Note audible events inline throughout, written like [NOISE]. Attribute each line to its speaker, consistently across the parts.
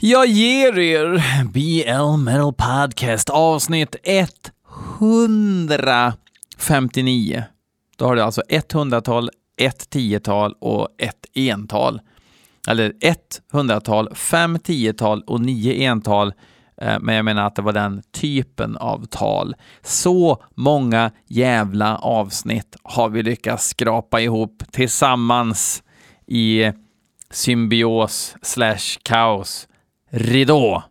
Speaker 1: Jag ger er BL Metal Podcast avsnitt 159. Då har du alltså ett hundratal, ett tiotal och ett ental. Eller ett hundratal, fem tiotal och nio ental. Eh, men jag menar att det var den typen av tal. Så många jävla avsnitt har vi lyckats skrapa ihop tillsammans i symbios slash kaos. Ridå.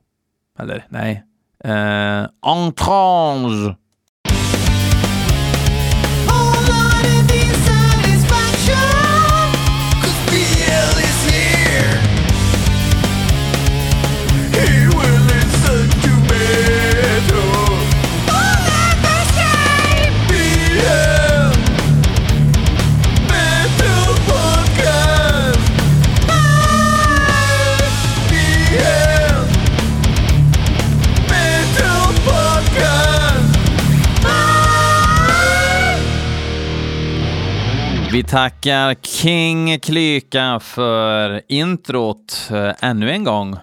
Speaker 1: Eller nej. Eh, entrange. Tackar King Klyka för introt eh, ännu en gång.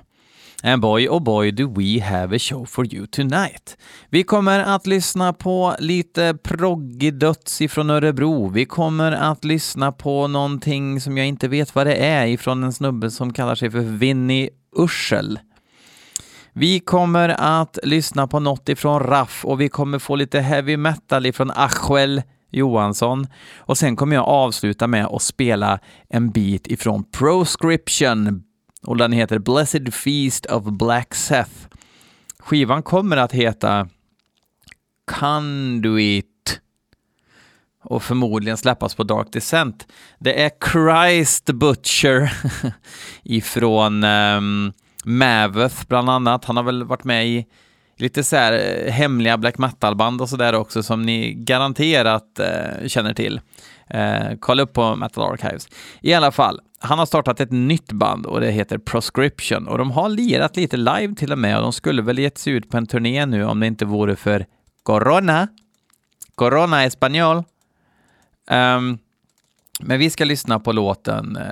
Speaker 1: And boy, oh boy, do we have a show for you tonight. Vi kommer att lyssna på lite proggig döds ifrån Örebro. Vi kommer att lyssna på någonting som jag inte vet vad det är ifrån en snubbe som kallar sig för Vinnie Ursel. Vi kommer att lyssna på något ifrån Raff och vi kommer få lite heavy metal ifrån Achuel Johansson. Och sen kommer jag avsluta med att spela en bit ifrån Proscription och den heter Blessed Feast of Black Seth. Skivan kommer att heta Conduit och förmodligen släppas på Dark Descent. Det är Christ Butcher [LAUGHS] ifrån ehm, um, Maveth bland annat. Han har väl varit med i lite så här eh, hemliga black metal-band och sådär också som ni garanterat eh, känner till. Eh, kolla upp på Metal Archives. I alla fall, han har startat ett nytt band och det heter Proscription och de har lirat lite live till och med och de skulle väl gett sig ut på en turné nu om det inte vore för Corona. Corona Espanol. Um, ehm, men vi ska lyssna på låten uh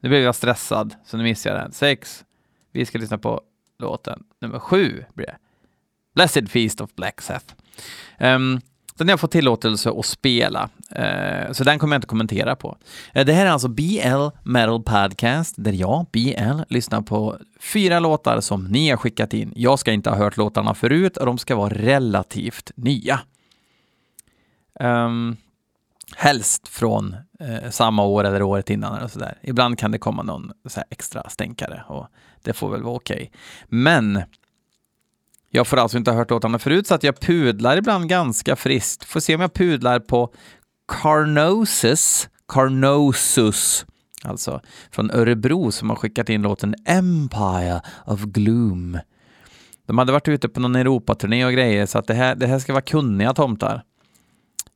Speaker 1: nu blev jag stressad, så nu missade jag den. Sex. Vi ska lyssna på låten nummer sju. Blir det. Blessed Feast of Black Seth. Ehm, um, den har jag fått tillåtelse att spela, uh, så den kommer jag inte kommentera på. Uh, det här är alltså BL Metal Podcast, där jag, BL, lyssnar på fyra låtar som ni har skickat in. Jag ska inte ha hört låtarna förut och de ska vara relativt nya. Um, helst från eh, samma år eller året innan eller sådär. Ibland kan det komma någon så extra stänkare och det får väl vara okej. Okay. Men jag får alltså inte ha hört låtarna förut så att jag pudlar ibland ganska friskt. Får se om jag pudlar på Carnosus, Carnosus, alltså från Örebro som har skickat in låten Empire of Gloom. De hade varit ute på någon Europaturné och grejer så att det här, det här ska vara kunniga tomtar.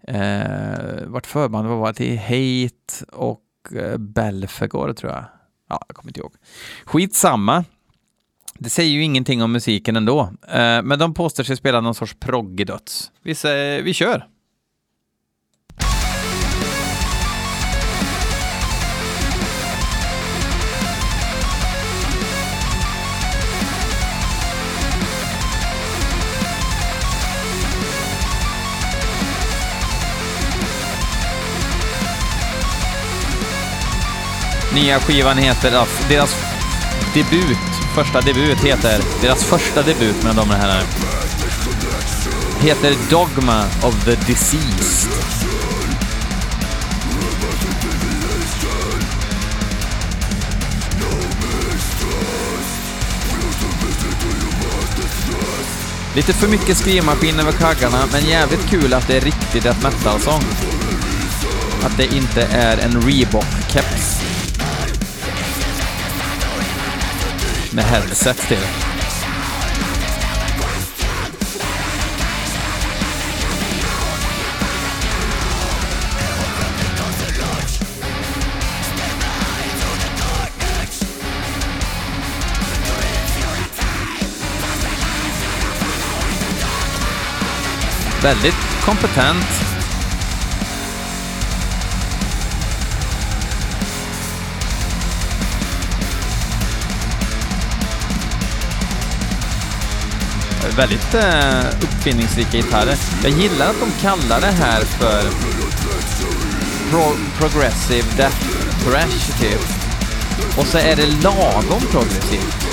Speaker 1: Eh, vart förband var till Hate och eh, Belfegor tror jag. Ja, jag kommer inte ihåg. Skitsamma. Det säger ju ingenting om musiken ändå. Eh, men de påstår sig spela någon sorts proggedöds. Vi, vi kör! Nya skivan heter, deras debut, första debut heter, deras första debut mina damer och herrar, heter Dogma of the Deceased. Lite för mycket skrivmaskin över kaggarna, men jävligt kul att det är riktigt death metal-sång. Att det inte är en Reebok-keps. Med headset till. Väldigt kompetent väldigt eh, uppfinningsrika gitarrer. Jag gillar att de kallar det här för pro progressive death thrash typ. Och så är det lagom progressivt.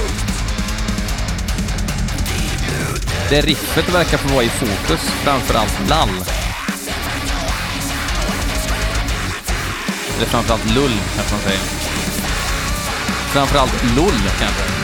Speaker 1: Det riffet verkar få vara i fokus, framförallt lall. Eller framförallt lull, kanske man säger. Framförallt lull, kanske.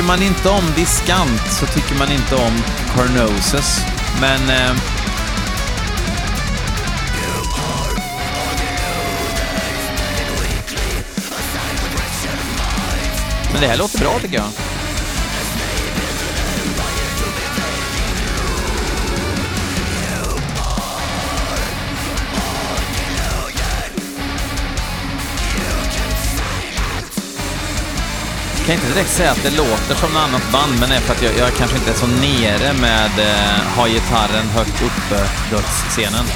Speaker 1: Tycker man inte om diskant så tycker man inte om Carnosus. Men... Eh, men det här låter bra tycker jag. Kan inte direkt säga att det låter som något annat band, men det är för att jag, jag kanske inte är så nere med eh, ha gitarren högt uppe-dödsscenen.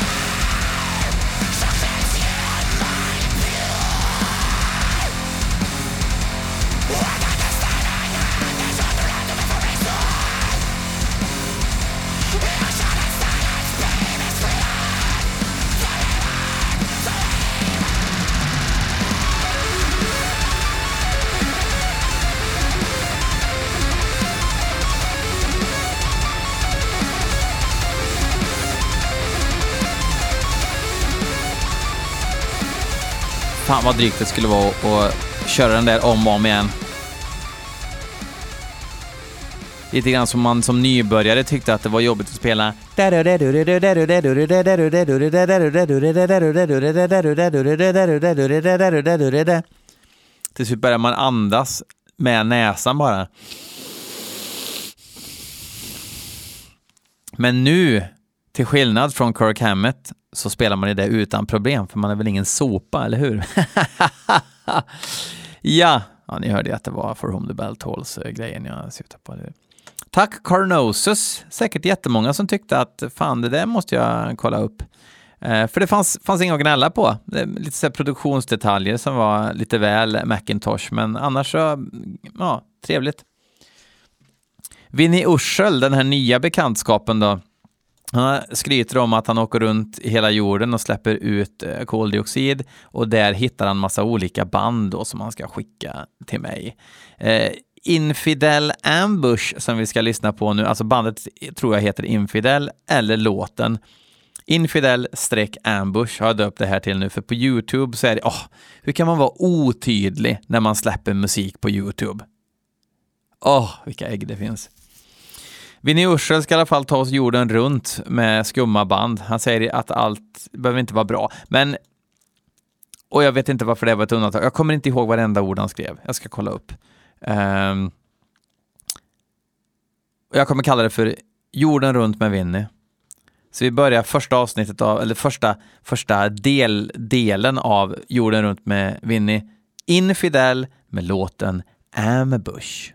Speaker 1: Fan vad drygt det skulle vara att köra den där om och om igen. Lite grann som man som nybörjare tyckte att det var jobbigt att spela. Till slut börjar man andas med näsan bara. Men nu, till skillnad från Kirk Hammett, så spelar man i det utan problem, för man är väl ingen sopa, eller hur? [LAUGHS] ja. ja, ni hörde ju att det var For Whom the Bell Tolls-grejen jag syftade på. Tack Carnosus! Säkert jättemånga som tyckte att fan, det där måste jag kolla upp. Eh, för det fanns, fanns inget att gnälla på. Lite så produktionsdetaljer som var lite väl Macintosh, men annars så, ja, trevligt. Vinnie Ursel, den här nya bekantskapen då, han skryter om att han åker runt i hela jorden och släpper ut eh, koldioxid och där hittar han massa olika band då som han ska skicka till mig. Eh, Infidel Ambush som vi ska lyssna på nu, alltså bandet tror jag heter Infidel eller låten. Infidel-ambush har jag döpt det här till nu, för på YouTube så är det, åh, oh, hur kan man vara otydlig när man släpper musik på YouTube? Åh, oh, vilka ägg det finns. Vinnie Ursel ska i alla fall ta oss jorden runt med skumma band. Han säger att allt behöver inte vara bra, men och jag vet inte varför det var ett undantag. Jag kommer inte ihåg varenda ord han skrev. Jag ska kolla upp. Um, jag kommer kalla det för Jorden runt med Vinnie. Så vi börjar första avsnittet av, eller första, första del, delen av Jorden runt med Vinnie. Infidel med låten Ambush.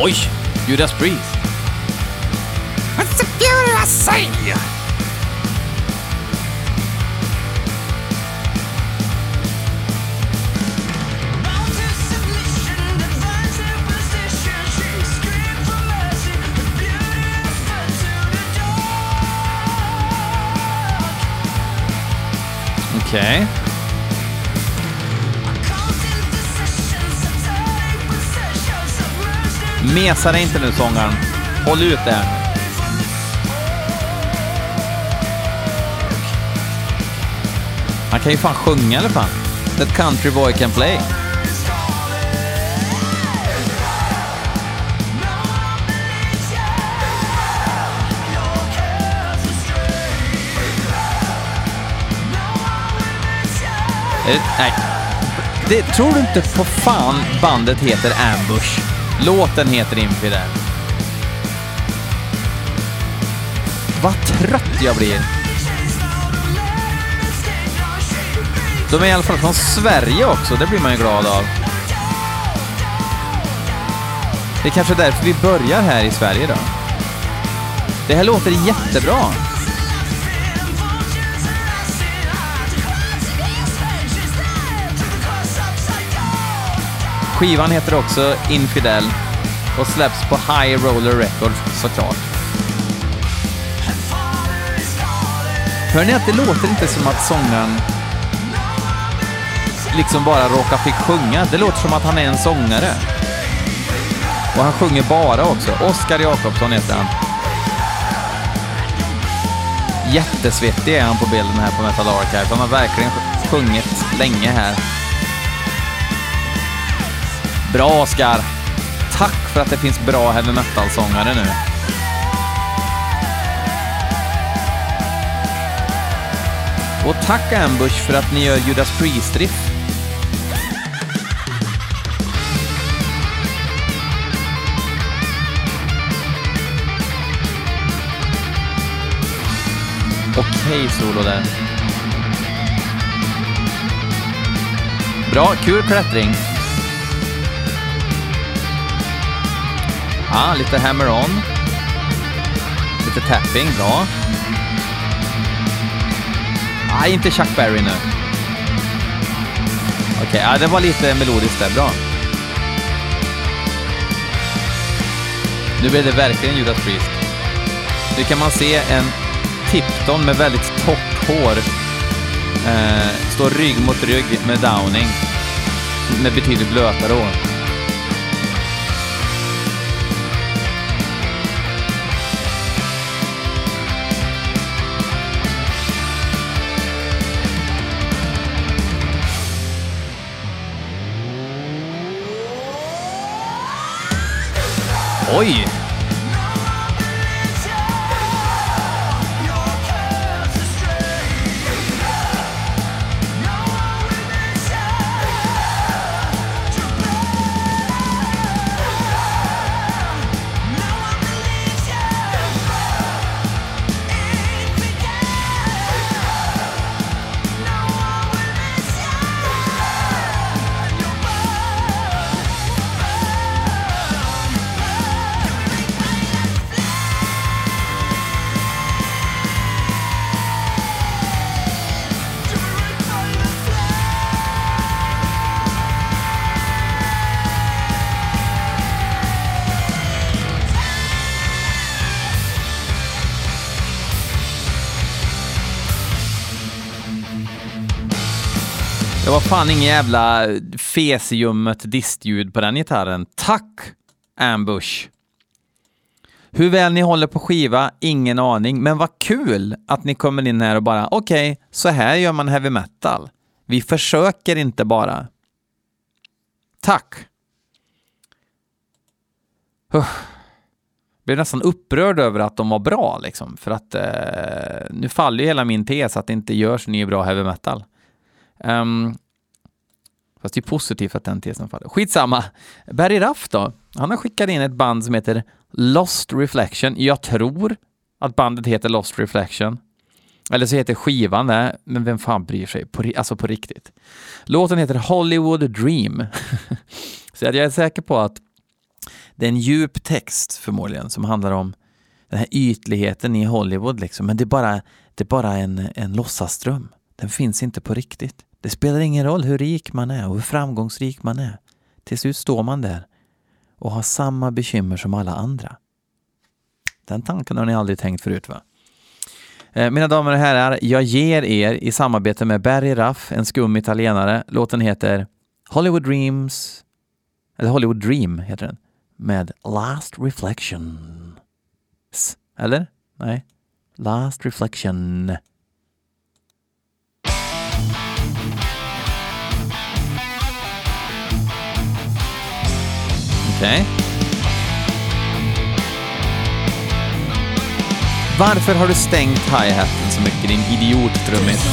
Speaker 1: Oj! Judas Priest. What's the fury I say? Okay. Mesa dig inte nu sångaren. Håll ut där. Han kan kan ju fan sjunga i alla fall. That country boy can play. Eh, nej. Det, tror du inte på fan bandet heter Ambush? Låten heter Infidel. Vad trött jag blir. De är i alla fall från Sverige också, det blir man ju glad av. Det är kanske därför vi börjar här i Sverige då. Det här låter jättebra. Skivan heter också Infidel och släpps på High Roller Records såklart. Hör ni att det låter inte som att sångaren liksom bara råkar fick sjunga. Det låter som att han är en sångare. Och han sjunger bara också. Oskar Jakobsson heter han. Jättesvettig är han på bilden här på Metal Archive. Han har verkligen sjungit länge här. Bra Oskar! Tack för att det finns bra heavy metal-sångare nu. Och tack Ambush för att ni gör Judas Priest-riff. Okej solo där. Bra, kul klättring. Ah, lite hammer-on. Lite tapping, bra. Ah, inte Chuck Berry nu. Okej, okay, ah, det var lite melodiskt där, bra. Nu blir det verkligen Judas Priest. Nu kan man se en Tipton med väldigt torrt hår. Eh, står rygg mot rygg med Downing. Med betydligt blötare hår. Oj! Det fan inget jävla fesiummet distljud på den gitarren. Tack, Ambush! Hur väl ni håller på skiva, ingen aning, men vad kul att ni kommer in här och bara okej, okay, så här gör man heavy metal. Vi försöker inte bara. Tack! Jag Blev nästan upprörd över att de var bra liksom, för att eh, nu faller ju hela min tes att det inte görs ny bra heavy metal. Um, fast det är positivt att den tesen faller. Skitsamma. Barry Raff då? Han har skickat in ett band som heter Lost Reflection. Jag tror att bandet heter Lost Reflection. Eller så heter skivan det, men vem fan bryr sig? På, alltså på riktigt. Låten heter Hollywood Dream. [LAUGHS] så jag är säker på att det är en djup text förmodligen som handlar om den här ytligheten i Hollywood liksom. Men det är bara, det är bara en, en låtsasdröm. Den finns inte på riktigt. Det spelar ingen roll hur rik man är och hur framgångsrik man är. Till slut står man där och har samma bekymmer som alla andra. Den tanken har ni aldrig tänkt förut va? Eh, mina damer och herrar, jag ger er i samarbete med Barry Raff, en skum italienare. Låten heter Hollywood Dreams, eller Hollywood Dream heter den, med Last Reflection. Eller? Nej. Last Reflection. Okej. Varför har du stängt hi-haten så mycket, din idiot trummis?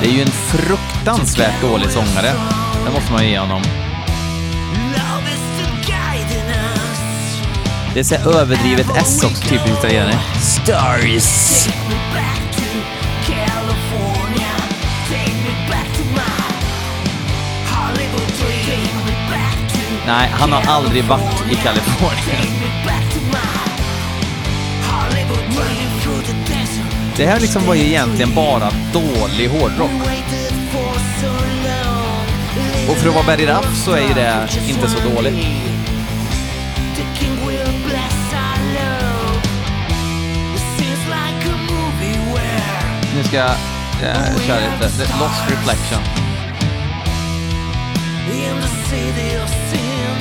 Speaker 1: Det är ju en fruktansvärt dålig sångare. Det måste man ju ge honom. Det är så här överdrivet S också, typiskt italienare. Stars! Nej, han har aldrig varit i Kalifornien. Det här liksom var ju egentligen bara dålig hårdrock. Och för att vara Barry Ruff så är ju det inte så dåligt. Ska jag eh, köra lite The Lost Reflection.
Speaker 2: In the city of sin.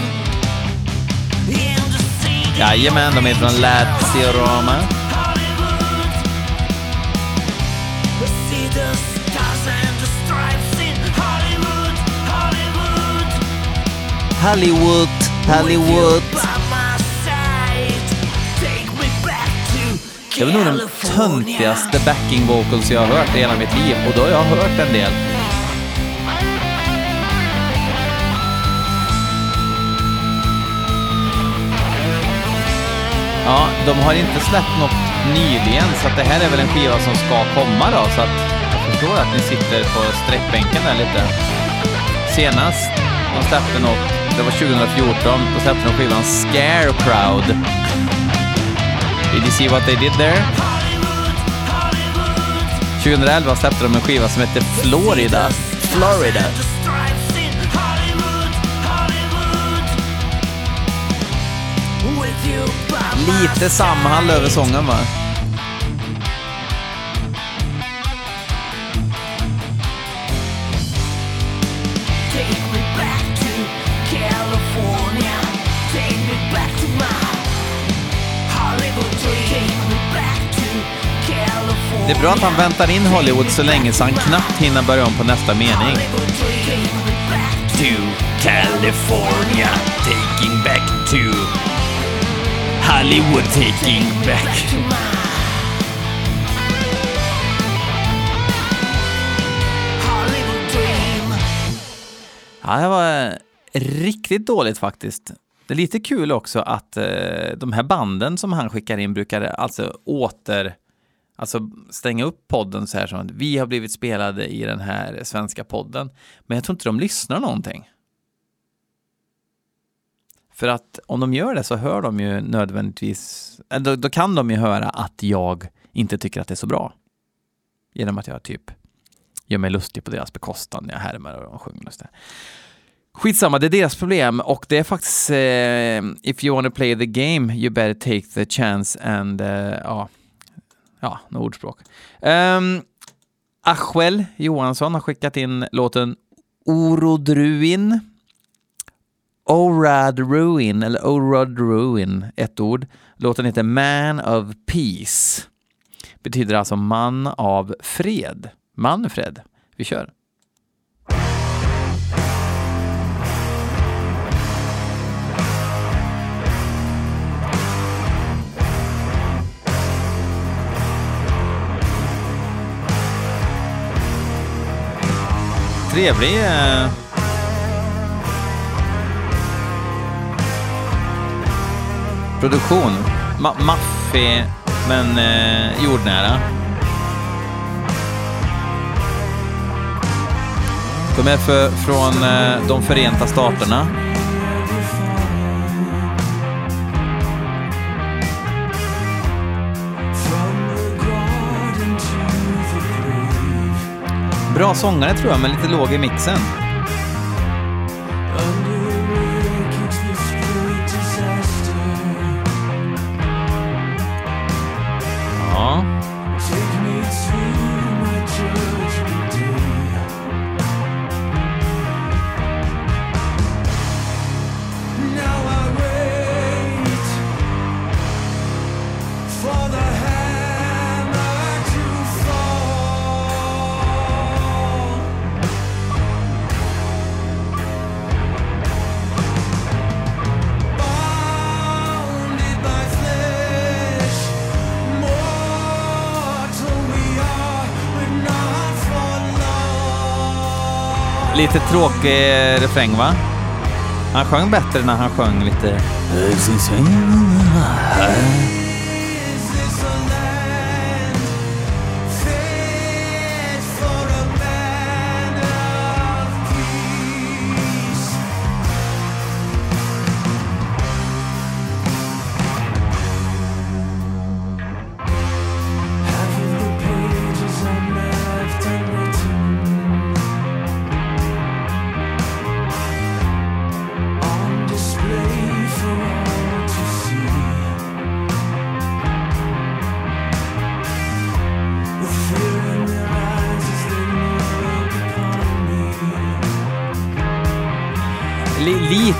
Speaker 2: In the city
Speaker 1: Jajamän, de är från Lazio Roma.
Speaker 2: Hollywood. We
Speaker 1: Det var nog de töntigaste backing vocals jag har hört i hela mitt liv och då har jag hört en del. Ja, de har inte släppt något nyligen så att det här är väl en skiva som ska komma då så att jag förstår att ni sitter på sträckbänken där lite. Senast de släppte något, det var 2014, då släppte de skivan ScareCrowd. Did you see what they did there? 2011 släppte de en skiva som hette Florida. Florida. Lite samhall över sången va? Det är bra att han väntar in Hollywood så länge så han knappt hinner börja om på nästa mening. To California, taking back to Hollywood, taking back. Ja, det var riktigt dåligt faktiskt. Det är lite kul också att eh, de här banden som han skickar in brukar alltså åter Alltså stänga upp podden så här som att vi har blivit spelade i den här svenska podden. Men jag tror inte de lyssnar någonting. För att om de gör det så hör de ju nödvändigtvis, eh, då, då kan de ju höra att jag inte tycker att det är så bra. Genom att jag typ gör mig lustig på deras bekostnad när jag härmar och de sjunger och så där. Skitsamma, det är deras problem och det är faktiskt eh, if you wanna play the game you better take the chance and eh, ja, ja, något ordspråk. Ehm, um, Achuel Johansson har skickat in låten Orodruin Orad Ruin, eller Orad Ruin, ett ord. Låten heter Man of Peace. Betyder alltså man av fred. Manfred. Vi kör. Trevlig eh, produktion. Ma maffig, men eh, jordnära. De är för, från eh, de Förenta Staterna. Bra sångare tror jag, men lite låg i mixen. Lite tråkig eh, refräng va? Han sjöng bättre när han sjöng lite...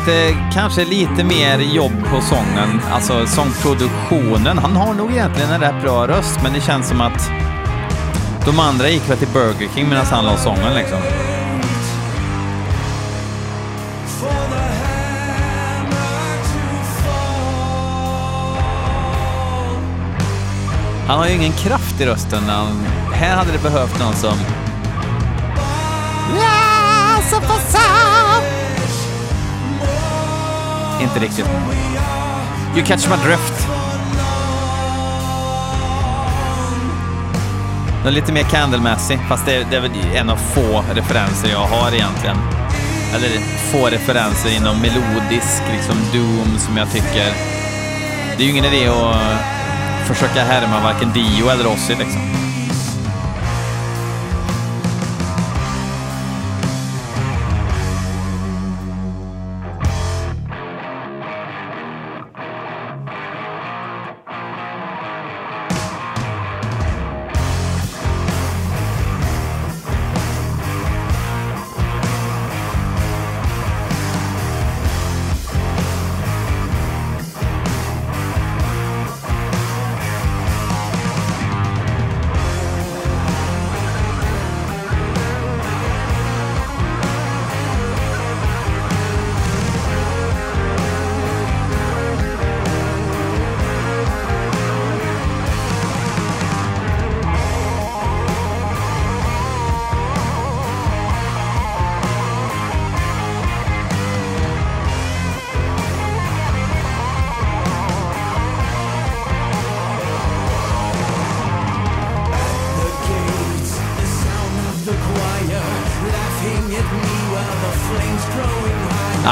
Speaker 1: lite, kanske lite mer jobb på sången, alltså sångproduktionen. Han har nog egentligen en rätt bra röst, men det känns som att de andra gick väl till Burger King medan han la sången liksom. Han har ju ingen kraft i rösten. Han, här hade det behövt någon som... Inte riktigt. You catch my drift. Den är lite mer Candle-mässig, fast det är, det är väl en av få referenser jag har egentligen. Eller få referenser inom melodisk liksom doom som jag tycker... Det är ju ingen idé att försöka härma varken Dio eller Ozzy liksom.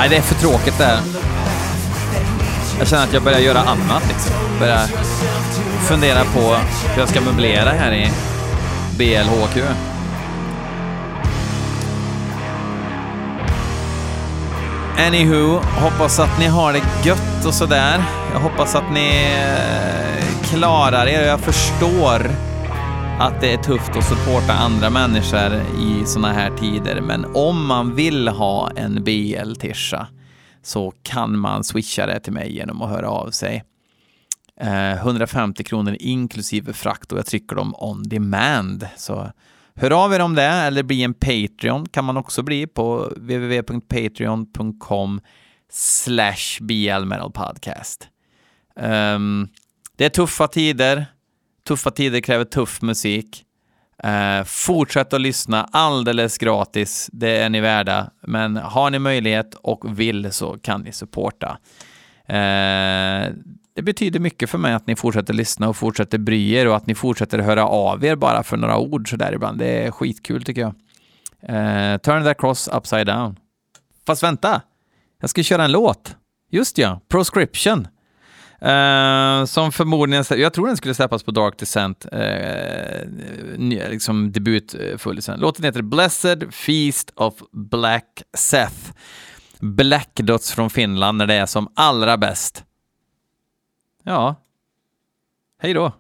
Speaker 1: Nej, det är för tråkigt det här. Jag känner att jag börjar göra annat liksom. Börjar fundera på hur jag ska möblera här i BLHQ. Anywho, hoppas att ni har det gött och sådär. Jag hoppas att ni eh, klarar er. och Jag förstår att det är tufft att supporta andra människor i såna här tider, men om man vill ha en BL-tisha så kan man swisha det till mig genom att höra av sig. Eh, 150 kronor inklusive frakt och jag trycker dem on demand. Så hör av er om det eller bli en Patreon kan man också bli på www.patreon.com slash blmetalpodcast. Um, ehm, det är tuffa tider. Tuffa tider kräver tuff musik. Eh, fortsätt att lyssna alldeles gratis. Det är ni värda. Men har ni möjlighet och vill så kan ni supporta. Eh, det betyder mycket för mig att ni fortsätter lyssna och fortsätter bry er och att ni fortsätter höra av er bara för några ord sådär ibland. Det är skitkul tycker jag. Eh, turn that cross upside down. Fast vänta! Jag ska köra en låt. Just ja, Proscription. Uh, som förmodligen, jag tror den skulle släppas på Dark Descent, uh, liksom debutfullisen. Låten heter Blessed Feast of Black Seth. Black Dots från Finland när det är som allra bäst. Ja, hej då.